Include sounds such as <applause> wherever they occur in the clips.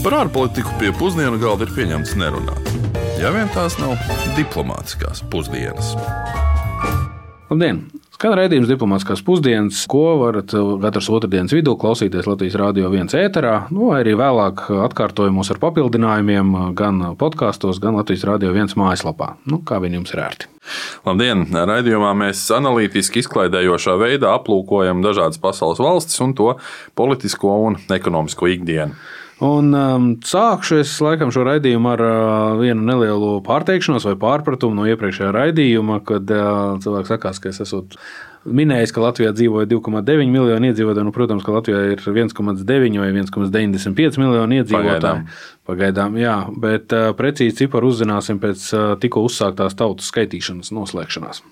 Par ārpolitiku pie pusdienu galda ir pieņemts nerunāt. Ja vien tās nav diplomātiskās pusdienas. Labdien! Skan raidījums diplomātiskās pusdienas, ko varat katras otrdienas vidū klausīties Latvijas Rādio 1 ēterā, nu, vai arī vēlāk atkārtojumos ar papildinājumiem gan podkāstos, gan Latvijas Rādio 1 mājaslapā. Nu, kā vien jums ir ērti. Labdien! Raidījumā mēs analītiski izklaidējošā veidā aplūkojam dažādas pasaules valstis un to politisko un ekonomisko ikdienu. Un um, sākšu es laikam šo raidījumu ar uh, vienu nelielu pārteikšanos vai pārpratumu no iepriekšējā raidījuma, kad uh, cilvēks sakās, ka es esmu minējis, ka Latvijā dzīvo 2,9 miljoni iedzīvotāji. Nu, protams, ka Latvijā ir 1,9 vai 1,95 miljoni iedzīvotāji. Pagaidām. Pagaidām, jā, bet uh, precīzi ciparu uzzināsim pēc uh, tikko uzsāktās tautas skaitīšanas noslēgšanās.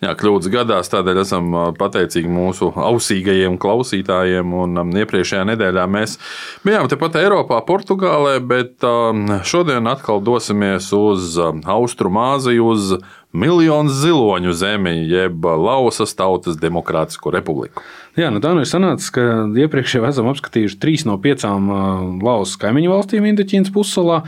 Jā, kļūdas gadās, tādēļ esam pateicīgi mūsu ausīgajiem klausītājiem. Un um, iepriekšējā nedēļā mēs bijām tepat Eiropā, Portugālē, bet um, šodien atkal dosimies uz um, Austrumāziju, uz miljonu ziloņu zemi, jeb Lausas Tautas Demokrātisko republiku. Jā, nu tā nu ir sanācis, ka iepriekš jau esam apskatījuši trīs no piecām Lausas kaimiņu valstīm Indoķīnas pussalā.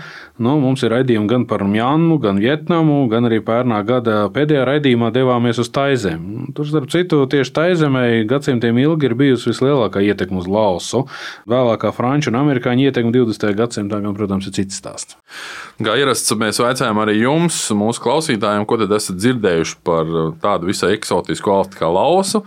Nu, mums ir raidījumi gan par Mjānmu, gan Vietnamu, gan arī pērnā gada pēdējā raidījumā devāmies uz Taizem. Tur, starp citu, tieši Taizemē gadsimtiem ilgi ir bijusi vislielākā ietekme uz Lausu. Vēlākā franču un amerikāņu ietekme 20. gadsimtā, gan, protams, ir cits stāsts. Kā ierasts, mēs vaicājām arī jums, mūsu klausītājiem, ko tad esat dzirdējuši par tādu visai eksotisku valsti kā Lausu.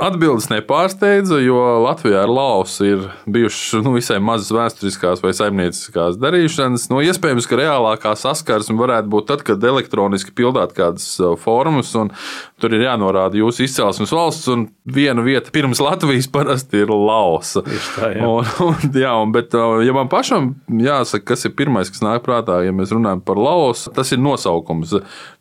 Atbildes nepārsteidza, jo Latvijā ar Lausu ir bijušas nu, visai mazas vēsturiskās vai saimnieciskās darīšanas. Nu, iespējams, ka reālākā saskarsme varētu būt tad, kad elektroniski pildāt kādas uh, formas, un tur ir jānorāda jūsu izcelsmes valsts, un viena vieta pirms Latvijas <laughs> parasti ir Lausa. Tā, jā. Un, un, jā, un, bet, uh, ja man pašam jāsaka, kas ir pirmais, kas nāk prātā, ja mēs runājam par Lausu, tas ir nosaukums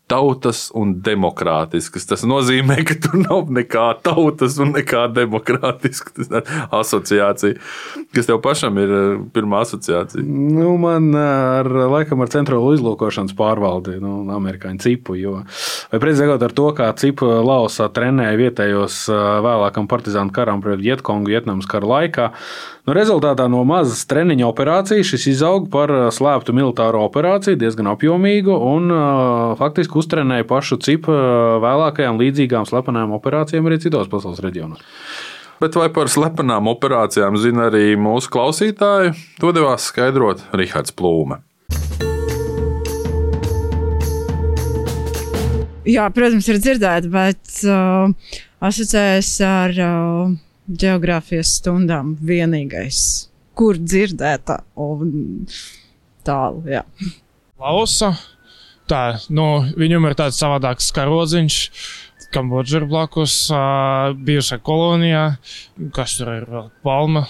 tautas un demokrātiskas. Tas nozīmē, ka tur nav nekā tautas un nekā demokrātiska. Tas ir asociācija. Kas tev pašam ir eh, pirmā asociācija? Nu, man eh, ar, laikam ar centrālo izlūkošanas pārvaldi, nu, amerikāņu cipu. Jo, vai precīzāk ar to, kā cipu Lausā trenēja vietējos eh, vēlākam partizānu karam pret Vietkongu Vietnamas kara laikā. Nu, rezultātā no mazas treniņa operācijas šis izauga par slēptu militāro operāciju, diezgan apjomīgu un faktiski uztrenēja pašu cipu vēlākajām līdzīgām slepenām operācijām arī citos pasaules reģionos. Bet vai par slepenām operācijām zina arī mūsu klausītāji? To devās skaidrot Rihards Plūme. Jā, protams, ir dzirdēti, bet uh, asociējas ar uh, geogrāfijas stundām vienīgais, kur dzirdēta un tālu. Jā. Lausa tā, nu, viņam ir tāds savādāks karodziņš. Kambodža ir blakus, bijušā kolonijā, kas tur ir vēl palma,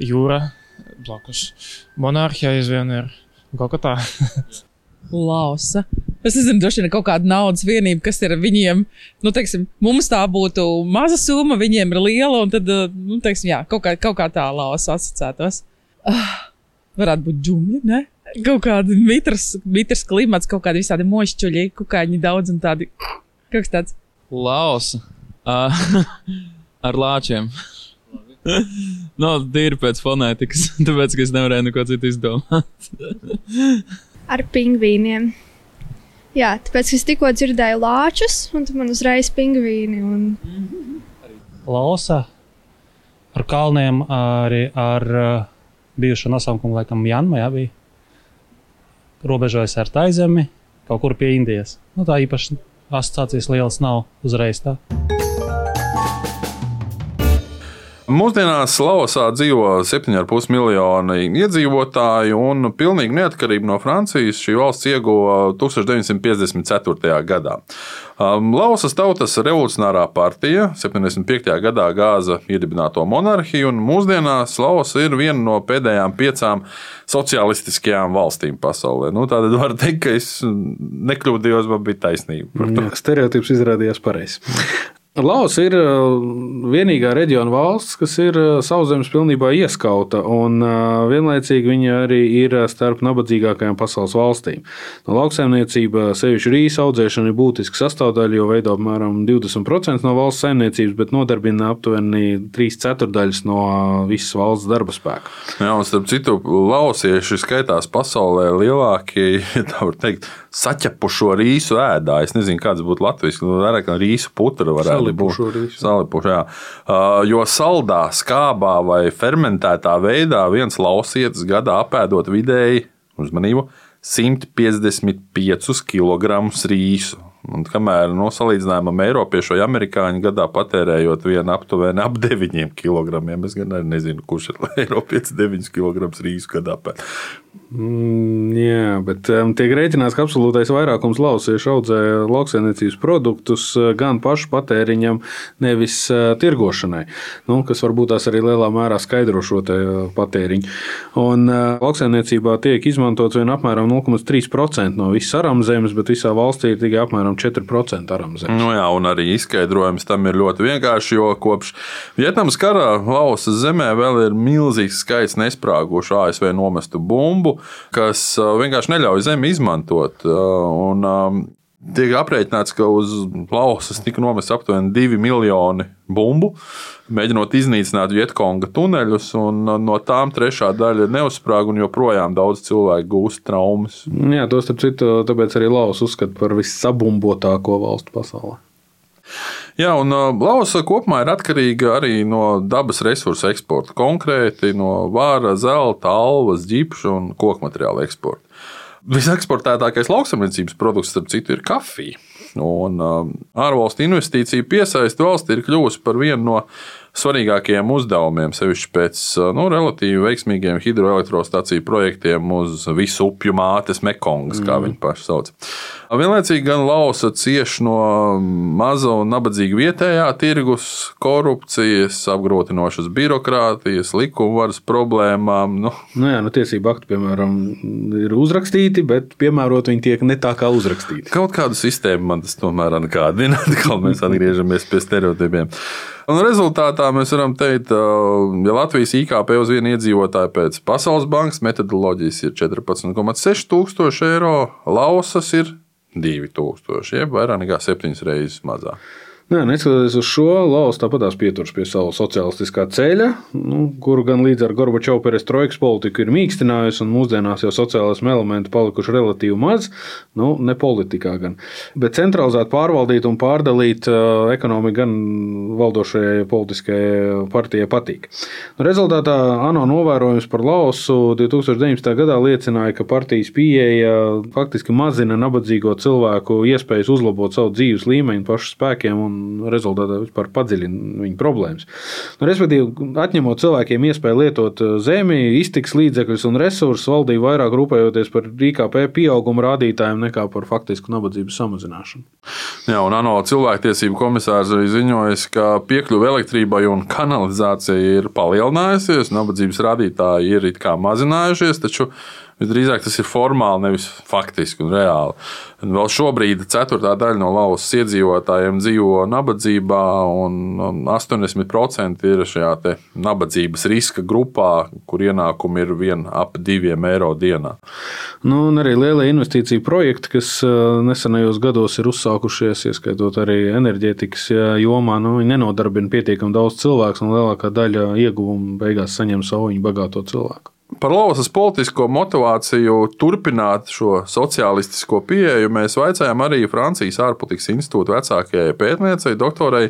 jūra, blakus monarhija aizvien ir kaut kā tā. Lausa. <laughs> Es nezinu, droši vien kaut kāda naudas vienība, kas ir viņiem. Nu, teiksim, mums tā būtu maza summa, viņiem ir liela, un tad, nu, teiksim, jā, kaut kā, kaut kā tā lausa asociētos. Ah, varētu būt džungļi, ne? kaut kāda mitrs, mitrs klimats, kaut kādi visādi mošķuļi, kukaiņi daudz un tādi. Kaut kas tāds. Lausa. Uh, ar lāčiem. <laughs> no, tīri pēc fonētikas, <laughs> tāpēc, ka es nevarēju neko citu izdomāt. <laughs> ar pingvīniem. Jā, tāpēc es tikko dzirdēju lāčus, un man uzreiz pingvīni. Un... Lausa ar kalniem, arī ar uh, bijušo nosaukumu, laikam, Janma, jā, bija robežojas ar Taizemi, kaut kur pie Indijas. Nu, tā īpaši asociācijas lielas nav uzreiz tā. Mūsdienās Laosā dzīvo 7,5 miljoni iedzīvotāju, un pilnīgi neatkarību no Francijas šī valsts ieguva 1954. gadā. Um, Lausas tautas revolucionārā partija 75. gadā gāza iedibināto monarhiju, un mūsdienās Lausa ir viena no pēdējām piecām sociālistiskajām valstīm pasaulē. Nu, Tātad var teikt, ka es nekļūdījos, man bija taisnība. Jā, stereotips izrādījās pareizs. Laos ir uh, vienīgā reģiona valsts, kas ir uh, sauszemes pilnībā ieskauta, un uh, vienlaicīgi viņa arī ir starp nabadzīgākajām pasaules valstīm. No lauksaimniecība, sevišķi rīsa audzēšana, ir būtiska sastāvdaļa, jo veido apmēram 20% no valsts saimniecības, bet nodarbina aptuveni 3 ceturdaļas no visas valsts darba spēka. Jā, un starp citu, lausieši skaitās pasaulē lielākie, tā var teikt, saķepušo rīsu ēdā. Es nezinu, kāds būtu Latvijas, nu, vairāk kā rīsu putra varētu Rīsu. Salipušo, jā. Uh, jo saldā, skābā vai fermentētā veidā viens lausietis gadā apēdot vidēji, uzmanību, 155 kg rīsu. Un kamēr no salīdzinājumam Eiropiešu vai Amerikāņu gadā patērējot vienu aptuveni ap 9 kg, es gan arī nezinu, kurš ir <laughs> Eiropietis 9 kg rīsu gadā. Mm, jā, bet um, tiek rēķināts, ka absolūtais vairākums lausiešu audzē lauksaimniecības produktus uh, gan pašu patēriņam, nevis uh, tirgošanai, nu, kas varbūt tās arī lielā mērā skaidro šo te, uh, patēriņu. Un uh, lauksaimniecībā tiek izmantots vien apmēram 0,3% no visas aramzemes, bet visā valstī ir tikai apmēram 4% aramzemes. Nu jā, un arī izskaidrojums tam ir ļoti vienkārši, jo kopš Vietnamas kara Lausas zemē vēl ir milzīgs skaits nesprāgušu ASV nomestu bumbu, kas ā, vienkārši neļauj zemi izmantot. ā, Un, ā, Tiek aprēķināts, ka uz Lausas tika nomests aptuveni 2 miljoni bumbu, mēģinot iznīcināt Vietkonga tuneļus, un ā, no tām trešā daļa neuzsprāga, un joprojām daudz cilvēku gūst traumas. Jā, to starp citu, tāpēc arī Laus uzskata par visabumbotāko valstu pasaulē. Jā, un uh, Lausa kopumā ir atkarīga arī no dabas resursu eksporta, konkrēti no vāra, zelta, alvas, ģipša un koku materiāla eksporta. Viseksportētākais lauksaimniecības produkts, starp citu, ir kafija. Un uh, ārvalstu investīciju piesaiste valstī ir kļuvusi par vienu no svarīgākajiem uzdevumiem, sevišķi pēc uh, nu, relatīvi veiksmīgiem hidroelektrostaciju projektiem uz visu upju mātes Mekongas, kā viņi paši sauc. Vienlaicīgi gan Lausa cieš no maza un nabadzīga vietējā tirgus, korupcijas, apgrūtinošas birokrātijas, likumvaras problēmām. Nu, Nu, jā, nu, tiesību akti, piemēram, ir uzrakstīti, bet piemērot viņi tiek ne tā kā uzrakstīti. Kaut kādu sistēmu man tas tomēr atkādina, atkal <laughs> mēs atgriežamies pie stereotipiem. Un rezultātā mēs varam teikt, uh, ja Latvijas IKP uz vienu iedzīvotāju pēc Pasaules bankas metodoloģijas ir 14,6 tūkstoši eiro, Lausas ir 2000, jeb vairāk nekā 7 reizes mazāk. Nē, neskatoties uz šo, Latvijas tāpatās pieturas pie sava sociālistiskā ceļa, nu, kuru gan līdz ar Gorbačovu perestroikas politiku ir mīkstinājusi, un mūsdienās jau sociālismu elementi palikuši relatīvi maz, nu, ne politikā gan. Bet centralizēt, pārvaldīt un pārdalīt uh, ekonomiku gan valdošajai politiskajai partijai patīk. Nu, rezultātā ANO novērojums par Laosu 2019. gadā liecināja, ka partijas pieeja faktiski mazina nabadzīgo cilvēku iespējas uzlabot savu dzīves līmeņu pašu spēkiem un rezultātā vispār padziļina viņu problēmas. Nu, respektīvi, atņemot cilvēkiem iespēju lietot uh, zemi, iztiks līdzekļus un resursus, valdība vairāk rūpējoties par IKP pieauguma rādītājiem nekā par faktisku nabadzības samazināšanu. Jā, un ANO cilvēktiesību komisārs arī ziņoja, ka piekļuve elektrībai un kanalizācijai ir palielinājusies, nabadzības rādītāji ir mazinājušies, taču visdrīzāk tas ir formāli, nevis faktiski un reāli. Un vēl šobrīd ceturtā daļa no Latvijas iedzīvotājiem dzīvo nabadzībā, un 80% ir šajā nabadzības riska grupā, kur ienākumi ir vien ap diviem eiro dienā. Nu, un arī lielie investīciju projekti, kas uh, nesenajos gados ir uzsākušies, ieskaitot arī enerģētikas uh, jomā, nu, nenodarbina pietiekami daudz cilvēku, un lielākā daļa ieguvumu beigās saņem savu viņu bagāto cilvēku. Par Latvijas politisko motivāciju turpināt šo sociālistisko pieeju mēs vaicājām arī Francijas ārpolitikas institūta vecākajai pētniecei, doktorai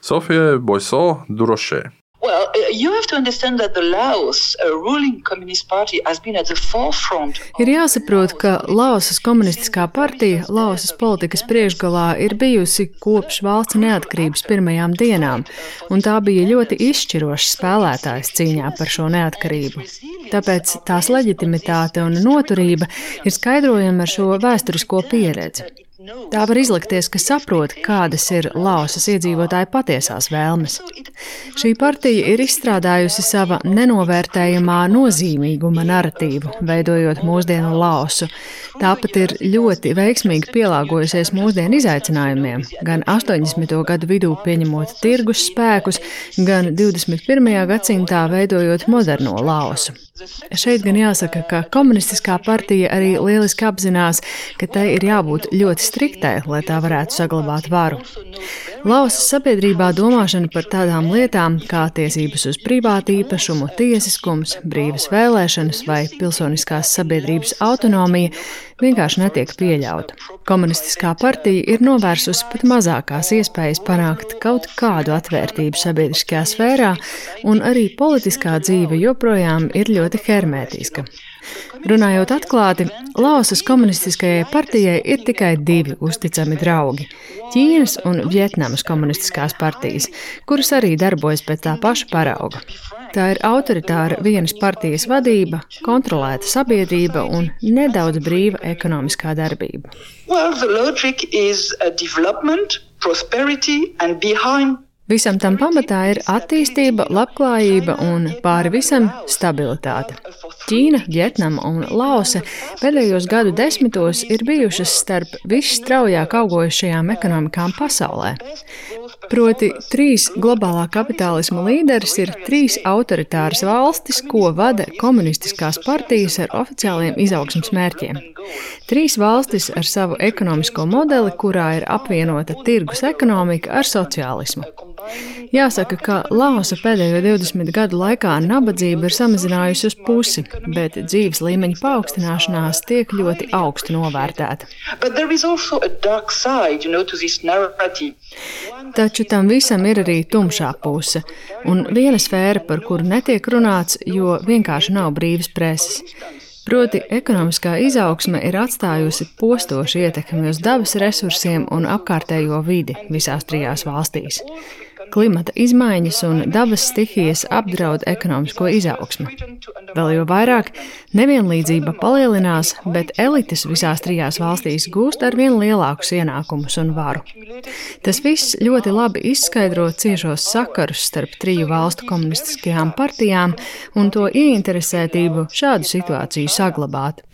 Sofijai Boiso Durošē. Well, uh, you have to understand that the Laos ruling Communist Party has been at the forefront. Ir jāsaprot, ka Laosas komunistiskā partija Laosas politikas priekšgalā ir bijusi kopš valsts neatkarības pirmajām dienām, un tā bija ļoti izšķirošs spēlētājs cīņā par šo neatkarību. Tāpēc tās leģitimitāte un noturība ir skaidrojama ar šo vēsturisko pieredzi. Tā var izlikties, ka saprot, kādas ir Laosas iedzīvotāju patiesās vēlmes. Šī partija ir izstrādājusi sava nenovērtējamā nozīmīguma narratīvu, veidojot mūsdienu Laosu. Tāpat ir ļoti veiksmīgi pielāgojusies mūsdienu izaicinājumiem, gan 80. gadu vidū pieņemot tirgus spēkus, gan 21. gadsimtā veidojot moderno Laosu. Šeit gan jāsaka, ka komunistiskā partija arī lieliski apzinās, ka tai ir jābūt ļoti striktai, lai tā varētu saglabāt varu. Lausas sabiedrībā domāšana par tādām lietām kā tiesības uz privātu īpašumu, tiesiskums, brīvas vēlēšanas vai pilsoniskās sabiedrības autonomija vienkārši netiek pieļauta. Komunistiskā partija ir novērsusi pat mazākās iespējas panākt kaut kādu atvērtību sabiedriskajā sfērā, un arī politiskā dzīve joprojām ir ļoti hermētiska. Runājot atklāti, Laosas komunistiskajai partijai ir tikai divi uzticami draugi - Ķīnas un Vietnamas komunistiskās partijas, kuras arī darbojas pēc tā paša parauga. Tā ir autoritāra vienas partijas vadība, kontrolēta sabiedrība un nedaudz brīva ekonomiskā darbība. Well, Visam tam pamatā ir attīstība, labklājība un pāri visam stabilitāte. Ķīna, Vietnama un Laose pēdējos gadu desmitos ir bijušas starp visstraujāk augojušajām ekonomikām pasaulē. Proti, trīs globālā kapitālisma līderis ir trīs autoritāras valstis, ko vada komunistiskās partijas ar oficiāliem izaugsmas mērķiem. Trīs valstis ar savu ekonomisko modeli, kurā ir apvienota tirgus ekonomika ar sociālismu. Jāsaka, ka Laosa pēdējo 20 gadu laikā nabadzība ir samazinājusi uz pusi, bet dzīves līmeņa paaugstināšanās tiek ļoti augstu novērtēta. Side, you know, Taču tam visam ir arī tumšā puse, un viena sfēra, par kuru netiek runāts, jo vienkārši nav brīvas preses. Proti, ekonomiskā izaugsme ir atstājusi postošu ietekmi uz dabas resursiem un apkārtējo vidi visās trijās valstīs. Klimata izmaiņas un dabas stihijas apdraud ekonomisko izaugsmu. Vēl jau vairāk nevienlīdzība palielinās, bet elites visās trijās valstīs gūst ar vien lielākus ienākumus un varu. Tas viss ļoti labi izskaidro ciešos sakarus starp triju valstu komunistiskajām partijām un to ieinteresētību šādu situāciju saglabāt.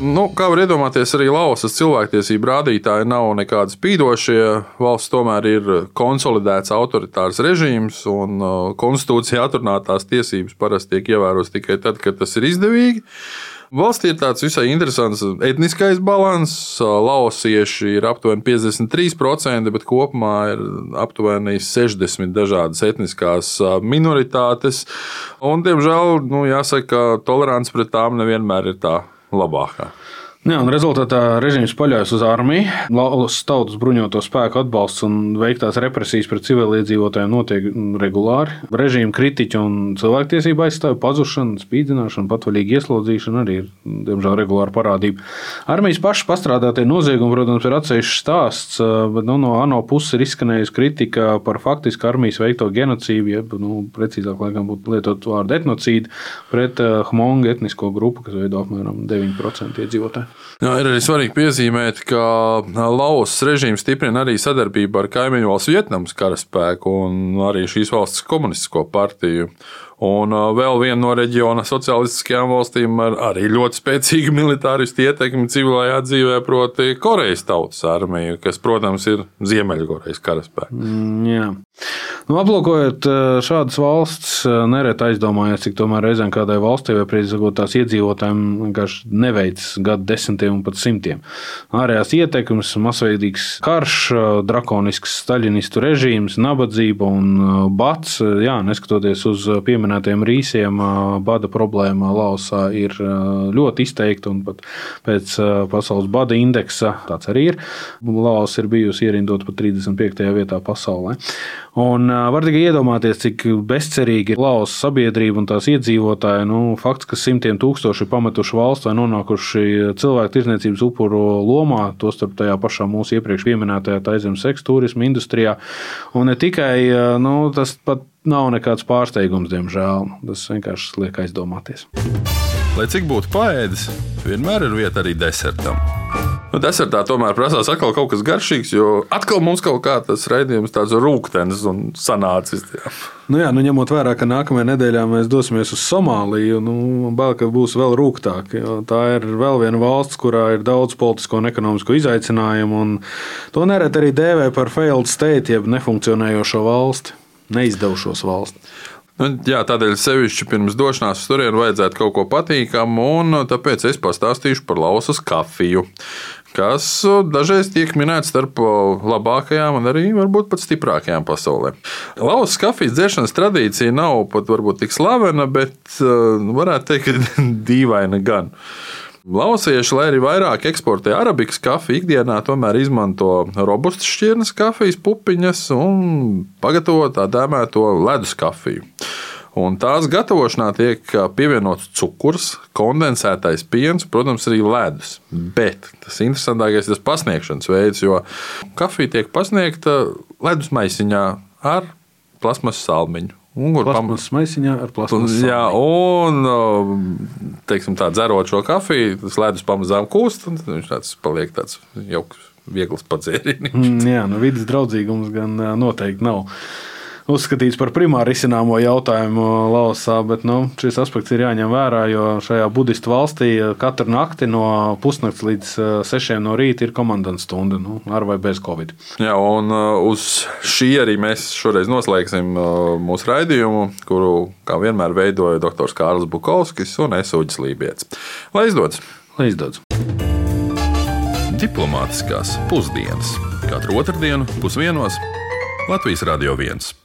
Nu, kā var iedomāties, arī Lausas cilvēktiesību rādītāji nav nekādi spīdošie. Valsts tomēr ir konsolidēts autoritārs režīms, un uh, konstitūcijā atrunātās tiesības parasti tiek ievērotas tikai tad, kad tas ir izdevīgi. Valstī ir tāds visai interesants etniskais līdzsvars. Lausieši ir aptuveni 53%, bet kopumā ir aptuveni 60 dažādas etniskās uh, minoritātes. Un, diemžēl, nu, jāsaka, ka tolerants pret tām nevienmēr ir tā labāk. Jā, un rezultātā režīms paļaujas uz armiju. Latvijas tautas bruņoto spēku atbalsts un veiktās represijas pret civiliedzīvotājiem notiek regulāri. Režīma kritiķi un cilvēktiesība aizstāvja pazušana, spīdzināšana, patvaļīga ieslodzīšana arī ir, diemžēl, regulāra parādība. Armijas pašas pastrādātie noziegumi, protams, ir atsevišķs stāsts, bet nu, no ANO puses ir izskanējusi kritika par faktiski armijas veikto genocīdu, jeb, nu, precīzāk, laikam, būtu lietot vārdu etnocīdu pret Hmongu etnisko grupu, kas veido apmēram 9% iedzīvotāju. Jā, ir arī svarīgi piezīmēt, ka Lausas režīms stiprina arī sadarbību ar kaimiņu valsts Vietnamas karaspēku un arī šīs valsts komunistisko partiju. Un vēl viena no reģiona sociālistiskajām valstīm ar arī ļoti spēcīgu <laughs> militāristu ietekmi civilajā dzīvē, proti, Korejas tautas armija, kas, protams, ir Ziemeļkorejas karaspēks. Mm, jā. nu, aplūkojot šādas valsts, nereti aizdomājies, cik tomēr reizēm kādai valstī vai precīzāk tās iedzīvotājiem vienkārši neveic gadu desmitiem un pat simtiem. Ārējās ietekmes, masveidīgs karš, drakonisks staļinistu režīms, nabadzība un bats, jā, neskatoties uz pieminējumu pieminētiem rīsiem bada problēma Laosā ir ļoti izteikta pēc pasaules bada indeksa tāds arī ir. Laos ir bijusi ierindota pat 35. vietā pasaulē. Un var tikai iedomāties, cik bezcerīgi ir Lausas sabiedrība un tās iedzīvotāji. Nu, fakts, ka simtiem tūkstoši ir pametuši valsts vai nonākuši cilvēku tirdzniecības upuru lomā, tostarp tajā pašā mūsu iepriekš minētajā taizemes seksa turisma industrijā. Un ne tikai nu, tas pat nav nekāds pārsteigums, diemžēl. Tas vienkārši liek aizdomāties. Lai cik būtu paēdis, vienmēr ir vieta arī desertam. Nu, desertā tomēr prasās atkal kaut kas garšīgs, jo atkal mums kaut kā tas raidījums tāds rūkstošs un sanācis. Jā. Nu jā, nu ņemot vērā, ka nākamajā nedēļā mēs dosimies uz Somāliju, nu, bail, ka būs vēl rūktāk. Tā ir vēl viena valsts, kurā ir daudz politisko un ekonomisko izaicinājumu, un to nereti arī dēvē par failed state, jeb nefunkcionējošo valsti, neizdevušos valsti. Nu, jā, tādēļ sevišķi pirms došanās uz turieni vajadzētu kaut ko patīkamu, un tāpēc es pastāstīšu par lausas kafiju kas dažreiz tiek minēts starp labākajām un arī varbūt pat stiprākajām pasaulē. Lausas kafijas dzeršanas tradīcija nav pat varbūt tik slavena, bet varētu teikt, ka <laughs> dīvaina gan. Lausieši, lai arī vairāk eksportē arabikas kafiju, ikdienā tomēr izmanto robustas šķirnes kafijas pupiņas un pagatavo tā dēmēto ledus kafiju. Un tās gatavošanā tiek pievienots cukurs, kondensētais piens, protams, arī ledus. Bet tas interesantākais ir tas pasniegšanas veids, jo kafija tiek pasniegta ledus maisiņā ar plasmas salmiņu. Plasmas maisiņā ar plasmas. Jā, un teiksim, tā, dzerot šo kafiju, tas ledus pamazām kūst, un viņš tāds paliek tāds jauks, viegls padzēriens. Mm, jā, nu vidas draudzīgums gan noteikti nav uzskatīts par primāru risināmo jautājumu Laosā, bet nu, šis aspekts ir jāņem vērā, jo šajā budistu valstī katru nakti no pusnakts līdz sešiem no rīta ir komandants stunda, nu, ar vai bez covid. Jā, un uz šī arī mēs šoreiz noslēgsim mūsu raidījumu, kuru, kā vienmēr, veidoja dr. Kārls Bukovskis un Esuģis Lībijams. Lai izdodas! Lai izdodas! Diplomātiskās pusdienas katru otrdienu pusdienos Latvijas Radio 1.